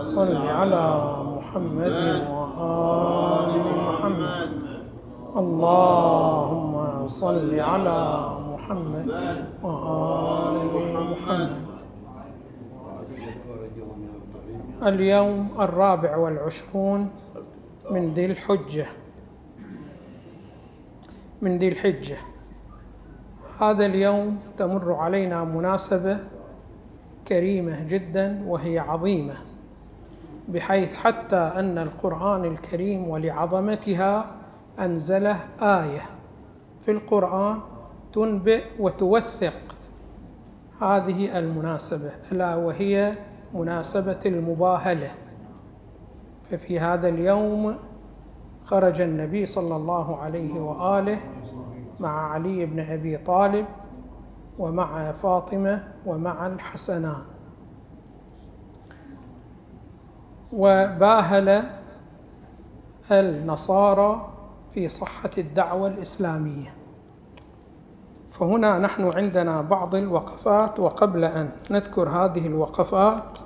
صل على محمد وآل محمد. اللهم صل على محمد وآل محمد. اليوم الرابع والعشرون من ذي الحجة. من ذي الحجة. هذا اليوم تمر علينا مناسبة كريمة جدا وهي عظيمة. بحيث حتى أن القرآن الكريم ولعظمتها أنزله آية. في القرآن تنبئ وتوثق. هذه المناسبة ألا وهي مناسبة المباهلة. ففي هذا اليوم خرج النبي صلى الله عليه وآله مع علي بن أبي طالب ومع فاطمة ومع الحسنان وباهل النصارى في صحة الدعوة الإسلامية. فهنا نحن عندنا بعض الوقفات وقبل أن نذكر هذه الوقفات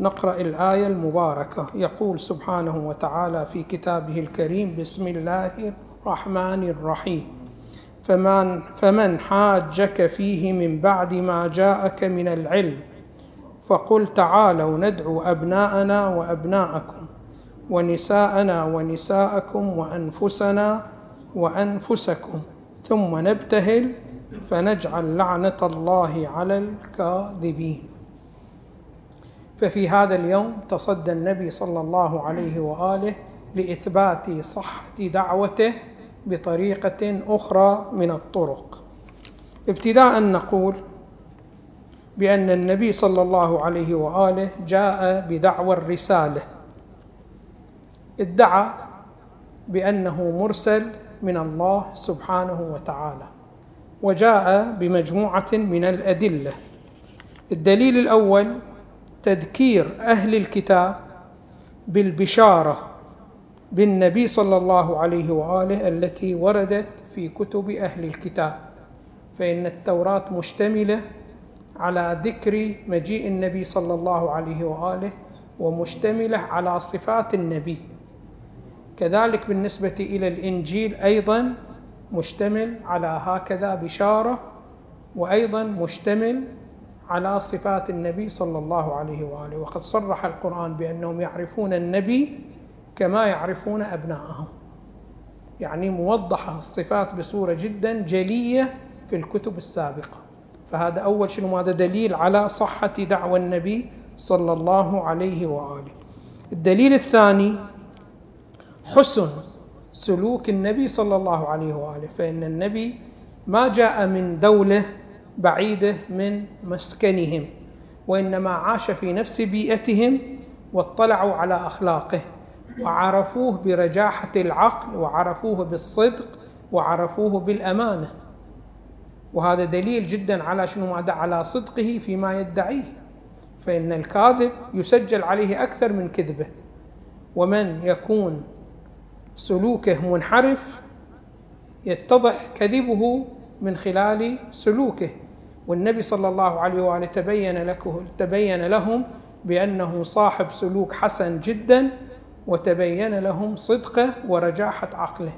نقرأ الآية المباركة. يقول سبحانه وتعالى في كتابه الكريم بسم الله الرحمن الرحيم. فمن, فمن حاجك فيه من بعد ما جاءك من العلم فقل تعالوا ندعو أبناءنا وأبناءكم ونساءنا ونساءكم وأنفسنا وأنفسكم ثم نبتهل فنجعل لعنة الله على الكاذبين. ففي هذا اليوم تصدى النبي صلى الله عليه وآله لإثبات صحة دعوته بطريقة أخرى من الطرق. ابتداء نقول بأن النبي صلى الله عليه وآله جاء بدعوى الرسالة. ادعى بأنه مرسل من الله سبحانه وتعالى وجاء بمجموعة من الأدلة. الدليل الأول تذكير أهل الكتاب بالبشارة بالنبي صلى الله عليه وآله التي وردت في كتب أهل الكتاب فإن التوراة مشتملة على ذكر مجيء النبي صلى الله عليه وآله ومشتملة على صفات النبي. كذلك بالنسبة إلى الإنجيل أيضا مشتمل على هكذا بشارة وأيضا مشتمل على صفات النبي صلى الله عليه وآله. وقد صرح القرآن بأنهم يعرفون النبي كما يعرفون أبناءهم. يعني موضحة الصفات بصورة جدا جلية في الكتب السابقة. فهذا أول شيء هذا دليل على صحة دعوى النبي صلى الله عليه وآله. الدليل الثاني حسن سلوك النبي صلى الله عليه وآله. فإن النبي ما جاء من دولة بعيدة من مسكنهم وإنما عاش في نفس بيئتهم واطلعوا على أخلاقه وعرفوه برجاحة العقل وعرفوه بالصدق وعرفوه بالأمانة. وهذا دليل جدا على شنو ماذا على صدقه فيما يدعيه. فإن الكاذب يسجل عليه أكثر من كذبه. ومن يكون سلوكه منحرف يتضح كذبه من خلال سلوكه. والنبي صلى الله عليه وآله تبين لكه تبين لهم بأنه صاحب سلوك حسن جدا وتبين لهم صدقه ورجاحة عقله.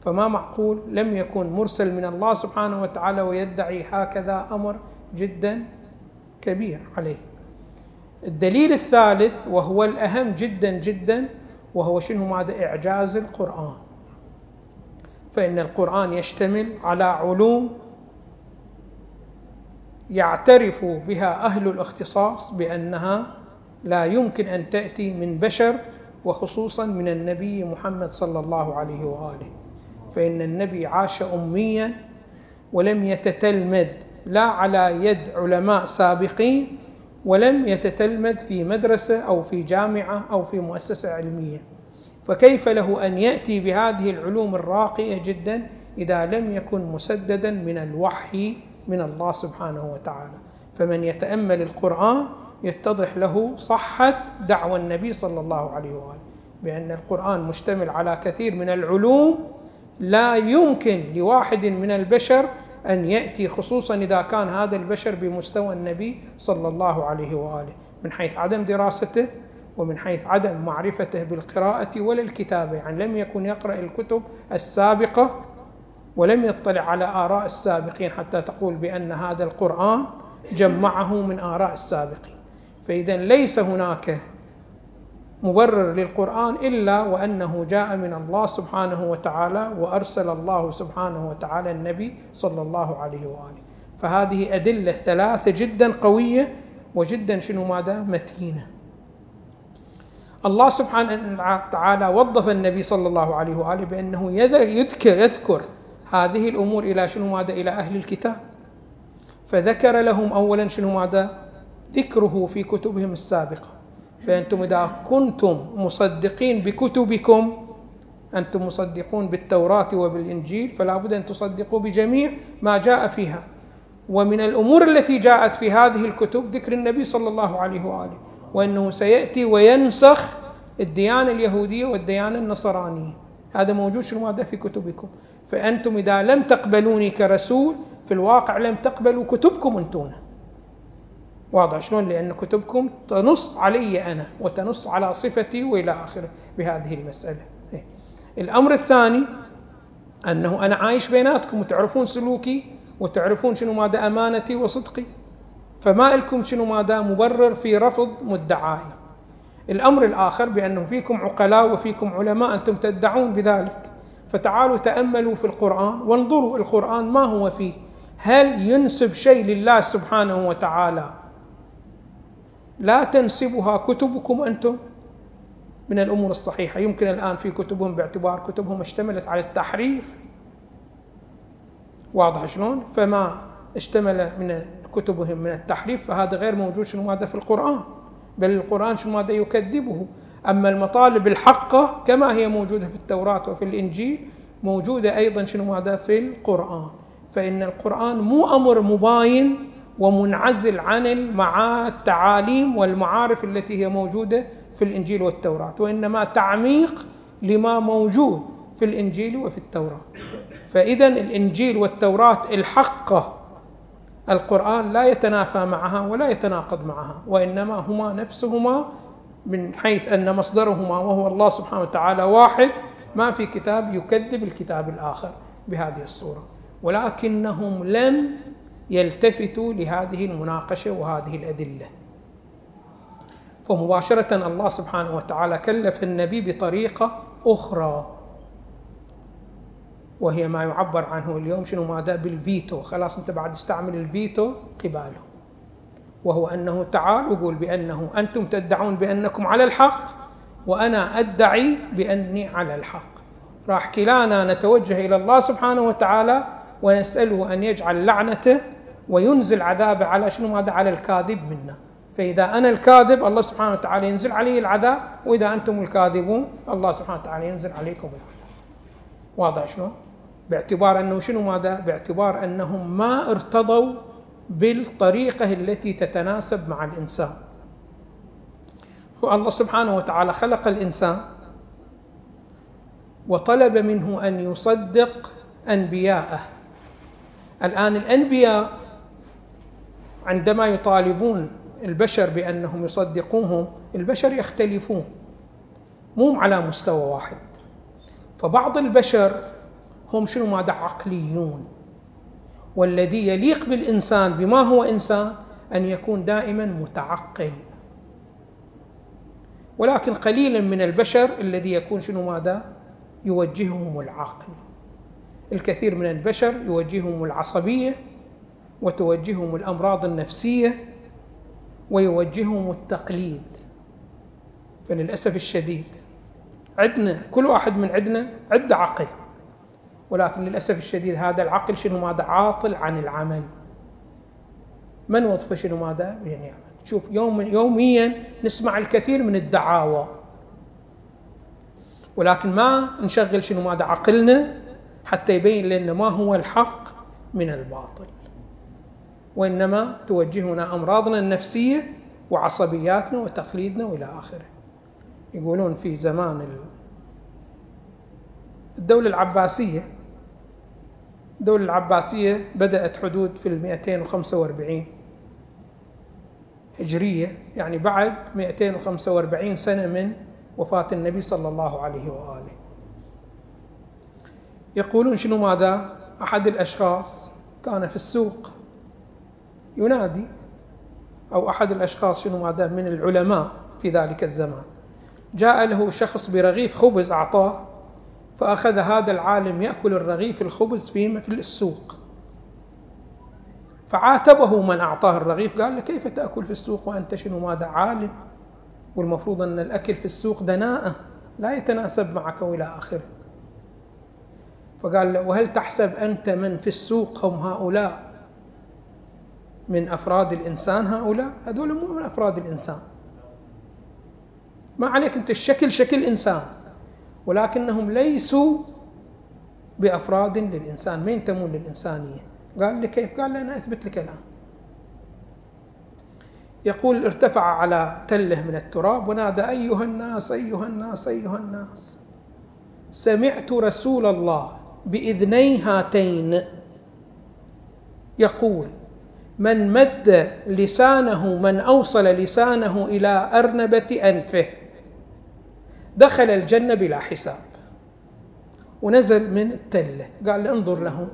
فما معقول لم يكن مرسل من الله سبحانه وتعالى ويدعي هكذا أمر جدا كبير عليه. الدليل الثالث وهو الأهم جدا جدا وهو شنو ماذا؟ إعجاز القرآن. فإن القرآن يشتمل على علوم يعترف بها أهل الاختصاص بأنها لا يمكن أن تأتي من بشر وخصوصا من النبي محمد صلى الله عليه وآله. فإن النبي عاش اميا ولم يتتلمذ لا على يد علماء سابقين ولم يتتلمذ في مدرسة أو في جامعة أو في مؤسسة علمية. فكيف له أن يأتي بهذه العلوم الراقية جدا إذا لم يكن مسددا من الوحي من الله سبحانه وتعالى؟ فمن يتأمل القرآن يتضح له صحة دعوى النبي صلى الله عليه وآله بأن القرآن مشتمل على كثير من العلوم لا يمكن لواحد من البشر أن يأتي خصوصا إذا كان هذا البشر بمستوى النبي صلى الله عليه وآله. من حيث عدم دراسته ومن حيث عدم معرفته بالقراءة ولا الكتابة يعني لم يكن يقرأ الكتب السابقة ولم يطلع على آراء السابقين حتى تقول بأن هذا القرآن جمعه من آراء السابقين. فإذا ليس هناك مبرر للقرآن إلا وأنه جاء من الله سبحانه وتعالى وأرسل الله سبحانه وتعالى النبي صلى الله عليه وآله. فهذه أدلة ثلاثة جدا قوية وجدا شنو ماذا؟ متينة. الله سبحانه وتعالى وظف النبي صلى الله عليه وآله بأنه يذكر, يذكر هذه الأمور إلى شنو ماذا؟ إلى أهل الكتاب. فذكر لهم أولا شنو ماذا؟ ذكره في كتبهم السابقة. فأنتم إذا كنتم مصدقين بكتبكم أنتم مصدقون بالتوراة وبالإنجيل فلا بد أن تصدقوا بجميع ما جاء فيها. ومن الأمور التي جاءت في هذه الكتب ذكر النبي صلى الله عليه وآله وأنه سيأتي وينسخ الديانة اليهودية والديانة النصرانية. هذا موجود شنو؟ هذا في كتبكم. فأنتم إذا لم تقبلوني كرسول في الواقع لم تقبلوا كتبكم أنتم واضح. شلون؟ لأن كتبكم تنص علي أنا وتنص على صفتي وإلى آخره بهذه المسألة. إيه. الأمر الثاني أنه أنا عايش بيناتكم وتعرفون سلوكي وتعرفون شنو ماذا أمانتي وصدقي. فما لكم شنو ماذا مبرر في رفض مدعائي الأمر الآخر بأنه فيكم عقلاء وفيكم علماء أنتم تدعون بذلك. فتعالوا تأملوا في القرآن وانظروا القرآن ما هو فيه. هل ينسب شيء لله سبحانه وتعالى لا تنسبها كتبكم أنتم من الأمور الصحيحة. يمكن الآن في كتبهم باعتبار كتبهم اشتملت على التحريف. واضح شلون؟ فما اشتمل من كتبهم من التحريف فهذا غير موجود شنو ماذا في القرآن. بل القرآن شنو ماذا يكذبه؟ أما المطالب الحقة كما هي موجودة في التوراة وفي الإنجيل موجودة أيضا شنو ماذا في القرآن. فإن القرآن مو أمر مباين ومنعزل عن التعاليم والمعارف التي هي موجودة في الإنجيل والتوراة وإنما تعميق لما موجود في الإنجيل وفي التوراة. فإذا الإنجيل والتوراة الحقة القرآن لا يتنافى معها ولا يتناقض معها وإنما هما نفسهما من حيث أن مصدرهما وهو الله سبحانه وتعالى واحد ما في كتاب يكذب الكتاب الآخر بهذه الصورة. ولكنهم لم يلتفتوا لهذه المناقشة وهذه الأدلة. فمباشرة الله سبحانه وتعالى كلف النبي بطريقة أخرى. وهي ما يعبر عنه اليوم شنو ماذا؟ بالفيتو. خلاص أنت بعد استعمل الفيتو قباله. وهو أنه تعال وقول بأنه أنتم تدعون بأنكم على الحق وأنا أدعي بأني على الحق. راح كلانا نتوجه إلى الله سبحانه وتعالى ونسأله أن يجعل لعنته وينزل عذابه على شنو؟ ماذا على الكاذب منا. فإذا أنا الكاذب الله سبحانه وتعالى ينزل علي العذاب وإذا أنتم الكاذبون الله سبحانه وتعالى ينزل عليكم العذاب. واضح شنو؟ باعتبار أنه شنو ماذا؟ باعتبار أنهم ما ارتضوا بالطريقة التي تتناسب مع الإنسان. الله سبحانه وتعالى خلق الإنسان وطلب منه أن يصدق أنبياءه. الآن الأنبياء عندما يطالبون البشر بأنهم يصدقوهم البشر يختلفون مو على مستوى واحد. فبعض البشر هم شنو ماذا عقليون والذي يليق بالإنسان بما هو إنسان أن يكون دائما متعقل. ولكن قليلا من البشر الذي يكون شنو ماذا يوجههم العقل. الكثير من البشر يوجههم العصبية وتوجههم الأمراض النفسية ويوجههم التقليد. فللأسف الشديد عندنا كل واحد من عندنا عنده عقل ولكن للأسف الشديد هذا العقل شنو ماذا؟ عاطل عن العمل. من وظفه شنو ماذا؟ يعني شوف يوم يوميا نسمع الكثير من الدعاوى. ولكن ما نشغل شنو ماذا؟ عقلنا حتى يبين لنا ما هو الحق من الباطل. وإنما توجهنا أمراضنا النفسية وعصبياتنا وتقليدنا وإلى آخره. يقولون في زمان الدولة العباسية الدولة العباسية بدأت حدود في ال 245 هجرية يعني بعد 245 سنة من وفاة النبي صلى الله عليه وآله. يقولون شنو ماذا؟ أحد الأشخاص كان في السوق. ينادي أو أحد الأشخاص شنو ماذا من العلماء في ذلك الزمان. جاء له شخص برغيف خبز أعطاه فأخذ هذا العالم يأكل الرغيف الخبز في في السوق. فعاتبه من أعطاه الرغيف قال له كيف تأكل في السوق وأنت شنو ماذا عالم؟ والمفروض أن الأكل في السوق دناءة لا يتناسب معك وإلى آخره. فقال له وهل تحسب أنت من في السوق هم هؤلاء؟ من أفراد الإنسان هؤلاء؟ هذول مو من أفراد الإنسان. ما عليك أنت الشكل شكل إنسان. ولكنهم ليسوا بأفراد للإنسان. ما ينتمون للإنسانية؟ قال لي كيف؟ قال لي أنا أثبت لك الآن. يقول ارتفع على تله من التراب ونادى أيها الناس أيها الناس أيها الناس. سمعت رسول الله بإذني هاتين يقول من مد لسانه من أوصل لسانه إلى أرنبة أنفه. دخل الجنة بلا حساب. ونزل من التلة قال انظر لهم.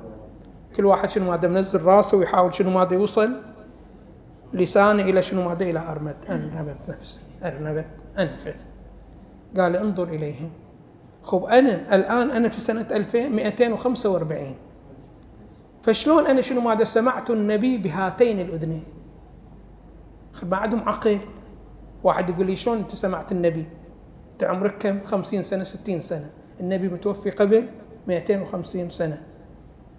كل واحد شنو ماذا منزل راسه ويحاول شنو ماذا يوصل لسانه إلى شنو ماذا إلى أرنبة أرنبة نفسه أرنبة أنفه. قال انظر إليهم. خب أنا الآن أنا في سنة 2245 فشلون أنا شنو ماذا سمعت النبي بهاتين الأذنين؟ ما عندهم عقل. واحد يقول لي شلون أنت سمعت النبي؟ أنت عمرك كم؟ 50 سنة 60 سنة. النبي متوفي قبل 250 سنة.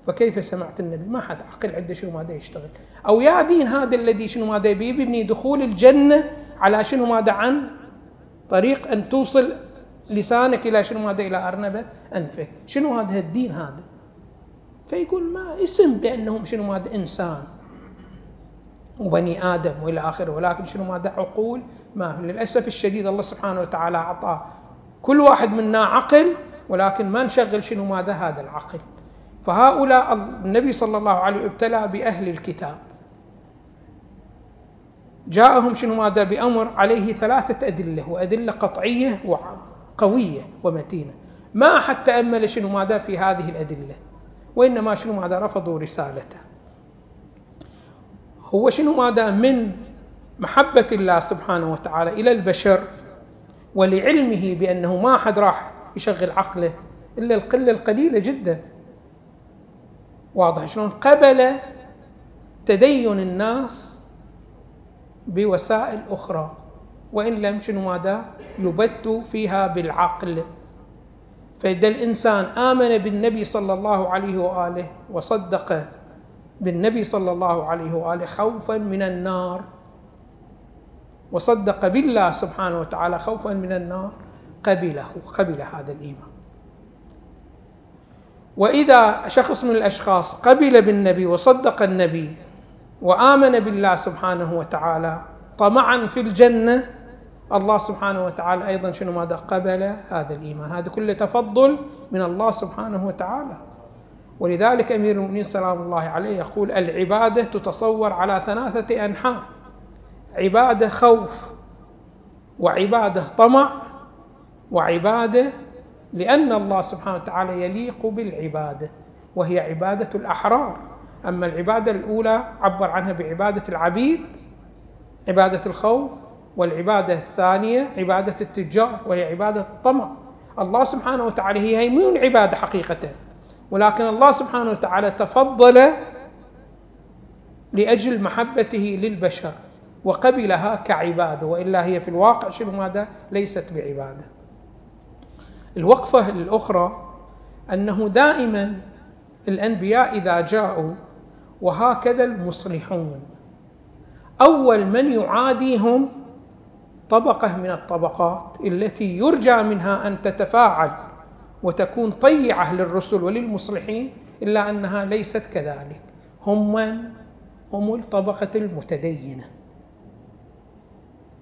فكيف سمعت النبي؟ ما حد عقل عنده شنو ماذا يشتغل. أو يا دين هذا الذي شنو ماذا بيبني دخول الجنة على شنو ماذا عن طريق أن توصل لسانك إلى شنو ماذا؟ إلى أرنبة أنفك. شنو هذا الدين هذا؟ فيقول ما اسم بأنهم شنو ماذا إنسان وبني آدم وإلى آخره. ولكن شنو ماذا عقول؟ ما للأسف الشديد الله سبحانه وتعالى أعطى كل واحد منا عقل ولكن ما نشغل شنو ماذا؟ هذا العقل. فهؤلاء النبي صلى الله عليه وسلم ابتلى بأهل الكتاب. جاءهم شنو ماذا؟ بأمر عليه ثلاثة أدلة وأدلة قطعية وقوية ومتينة. ما أحد تأمل شنو ماذا؟ في هذه الأدلة. وإنما شنو ماذا رفضوا رسالته. هو شنو ماذا من محبة الله سبحانه وتعالى إلى البشر ولعلمه بأنه ما أحد راح يشغل عقله إلا القلة القليلة جدا. واضح شلون؟ قبل تدين الناس بوسائل أخرى وإن لم شنو ماذا؟ يبت فيها بالعقل. فإذا الإنسان آمن بالنبي صلى الله عليه وآله وصدق بالنبي صلى الله عليه وآله خوفا من النار وصدق بالله سبحانه وتعالى خوفا من النار قبله قبل هذا الإيمان. وإذا شخص من الأشخاص قبل بالنبي وصدق النبي وآمن بالله سبحانه وتعالى طمعا في الجنة الله سبحانه وتعالى أيضا شنو ماذا قبل هذا الإيمان؟ هذا كله تفضل من الله سبحانه وتعالى. ولذلك أمير المؤمنين سلام الله عليه يقول العبادة تتصور على ثلاثة أنحاء عبادة خوف وعبادة طمع وعبادة لأن الله سبحانه وتعالى يليق بالعبادة وهي عبادة الأحرار. أما العبادة الأولى عبر عنها بعبادة العبيد عبادة الخوف والعبادة الثانية عبادة التجار وهي عبادة الطمع. الله سبحانه وتعالى هي مو عبادة حقيقة. ولكن الله سبحانه وتعالى تفضل لأجل محبته للبشر وقبلها كعبادة. وإلا هي في الواقع شنو ماذا؟ ليست بعبادة. الوقفة الأخرى أنه دائما الأنبياء إذا جاءوا وهكذا المصلحون. أول من يعاديهم طبقة من الطبقات التي يرجى منها أن تتفاعل وتكون طيعة للرسل وللمصلحين إلا أنها ليست كذلك. هم من؟ هم الطبقة المتدينة.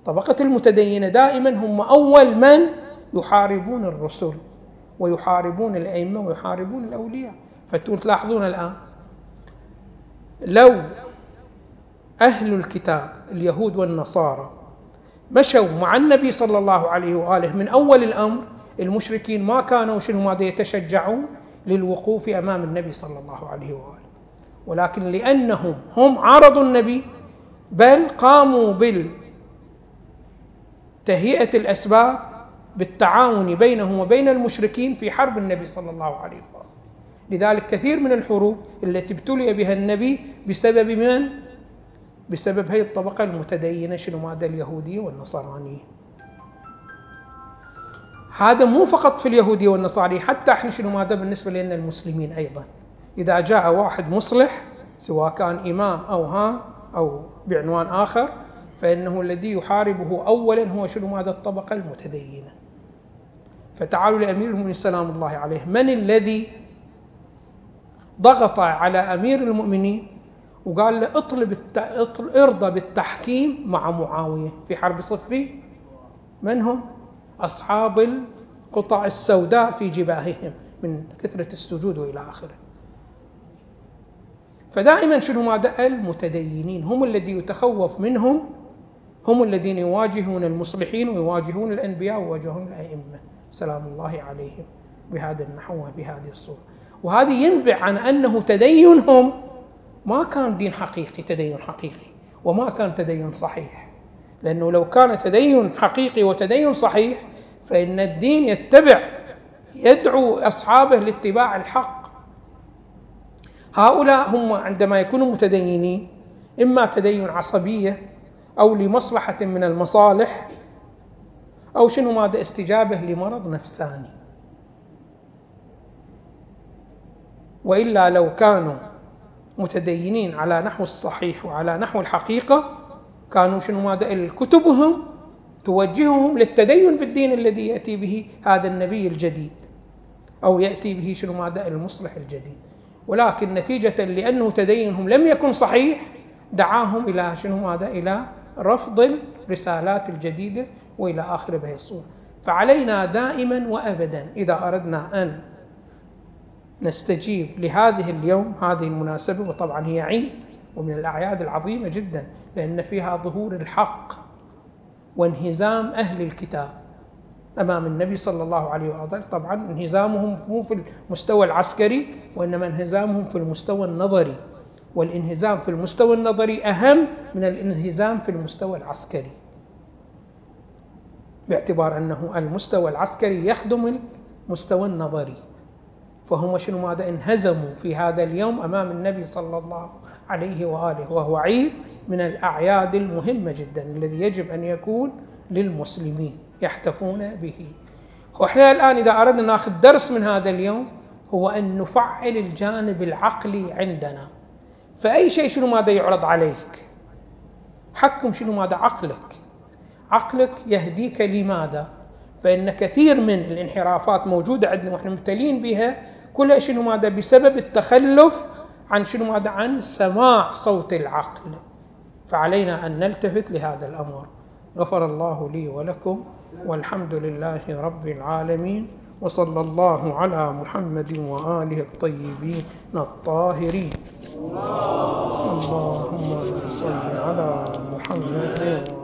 طبقة المتدينة دائما هم أول من؟ يحاربون الرسل ويحاربون الأئمة ويحاربون الأولياء. فتلاحظون الآن لو أهل الكتاب اليهود والنصارى مشوا مع النبي صلى الله عليه وآله من أول الأمر. المشركين ما كانوا شنو ماذا يتشجعون للوقوف أمام النبي صلى الله عليه وآله. ولكن لأنهم هم عارضوا النبي بل قاموا بالتهيئة الأسباب بالتعاون بينهم وبين المشركين في حرب النبي صلى الله عليه وآله. لذلك كثير من الحروب التي ابتلي بها النبي بسبب من؟ بسبب هذه الطبقة المتدينة شنو ماذا اليهودية والنصرانية هذا مو فقط في اليهودية والنصارى حتى إحنا شنو ماذا بالنسبة لنا المسلمين أيضا. إذا جاء واحد مصلح سواء كان إمام أو ها أو بعنوان آخر فإنه الذي يحاربه أولا هو شنو ماذا الطبقة المتدينة. فتعالوا لأمير المؤمنين سلام الله عليه من الذي ضغط على أمير المؤمنين وقال له اطلب الت... اطل... ارضى بالتحكيم مع معاوية. في حرب صفين من هم؟ أصحاب القطع السوداء في جباههم من كثرة السجود وإلى آخره. فدائما شنو ماذا المتدينين. هم الذي يتخوف منهم هم الذين يواجهون المصلحين ويواجهون الأنبياء ويواجهون الأئمة. سلام الله عليهم. بهذا النحو وبهذه الصورة. وهذه ينبع عن أنه تدينهم. ما كان دين حقيقي تدين حقيقي وما كان تدين صحيح. لأنه لو كان تدين حقيقي وتدين صحيح فإن الدين يتبع يدعو أصحابه لاتباع الحق. هؤلاء هم عندما يكونوا متدينين إما تدين عصبية أو لمصلحة من المصالح أو شنو ماذا استجابة لمرض نفساني. وإلا لو كانوا متدينين على نحو الصحيح وعلى نحو الحقيقة. كانوا شنو ماذا؟ كتبهم توجههم للتدين بالدين الذي يأتي به هذا النبي الجديد. أو يأتي به شنو ماذا؟ المصلح الجديد. ولكن نتيجة لأنه تدينهم لم يكن صحيح دعاهم إلى شنو ماذا؟ إلى رفض الرسالات الجديدة وإلى آخر بهذه الصورة فعلينا دائما وأبدا إذا أردنا أن نستجيب لهذه اليوم هذه المناسبة وطبعا هي عيد ومن الأعياد العظيمة جدا لأن فيها ظهور الحق وانهزام أهل الكتاب أمام النبي صلى الله عليه وآله. طبعا انهزامهم مو في المستوى العسكري وإنما انهزامهم في المستوى النظري والانهزام في المستوى النظري أهم من الانهزام في المستوى العسكري باعتبار أنه المستوى العسكري يخدم المستوى النظري. فهم شنو ماذا انهزموا في هذا اليوم أمام النبي صلى الله عليه وآله وهو عيد من الأعياد المهمة جدا الذي يجب أن يكون للمسلمين يحتفون به. وإحنا الآن إذا أردنا نأخذ درس من هذا اليوم هو أن نفعل الجانب العقلي عندنا. فأي شيء شنو ماذا يعرض عليك؟ حكم شنو ماذا؟ عقلك. عقلك يهديك لماذا؟ فإن كثير من الانحرافات موجودة عندنا وإحنا مبتلين بها كلها شنو ماذا بسبب التخلف عن شنو ماذا عن سماع صوت العقل. فعلينا أن نلتفت لهذا الأمر. غفر الله لي ولكم والحمد لله رب العالمين وصلى الله على محمد وآله الطيبين الطاهرين. اللهم صل على محمد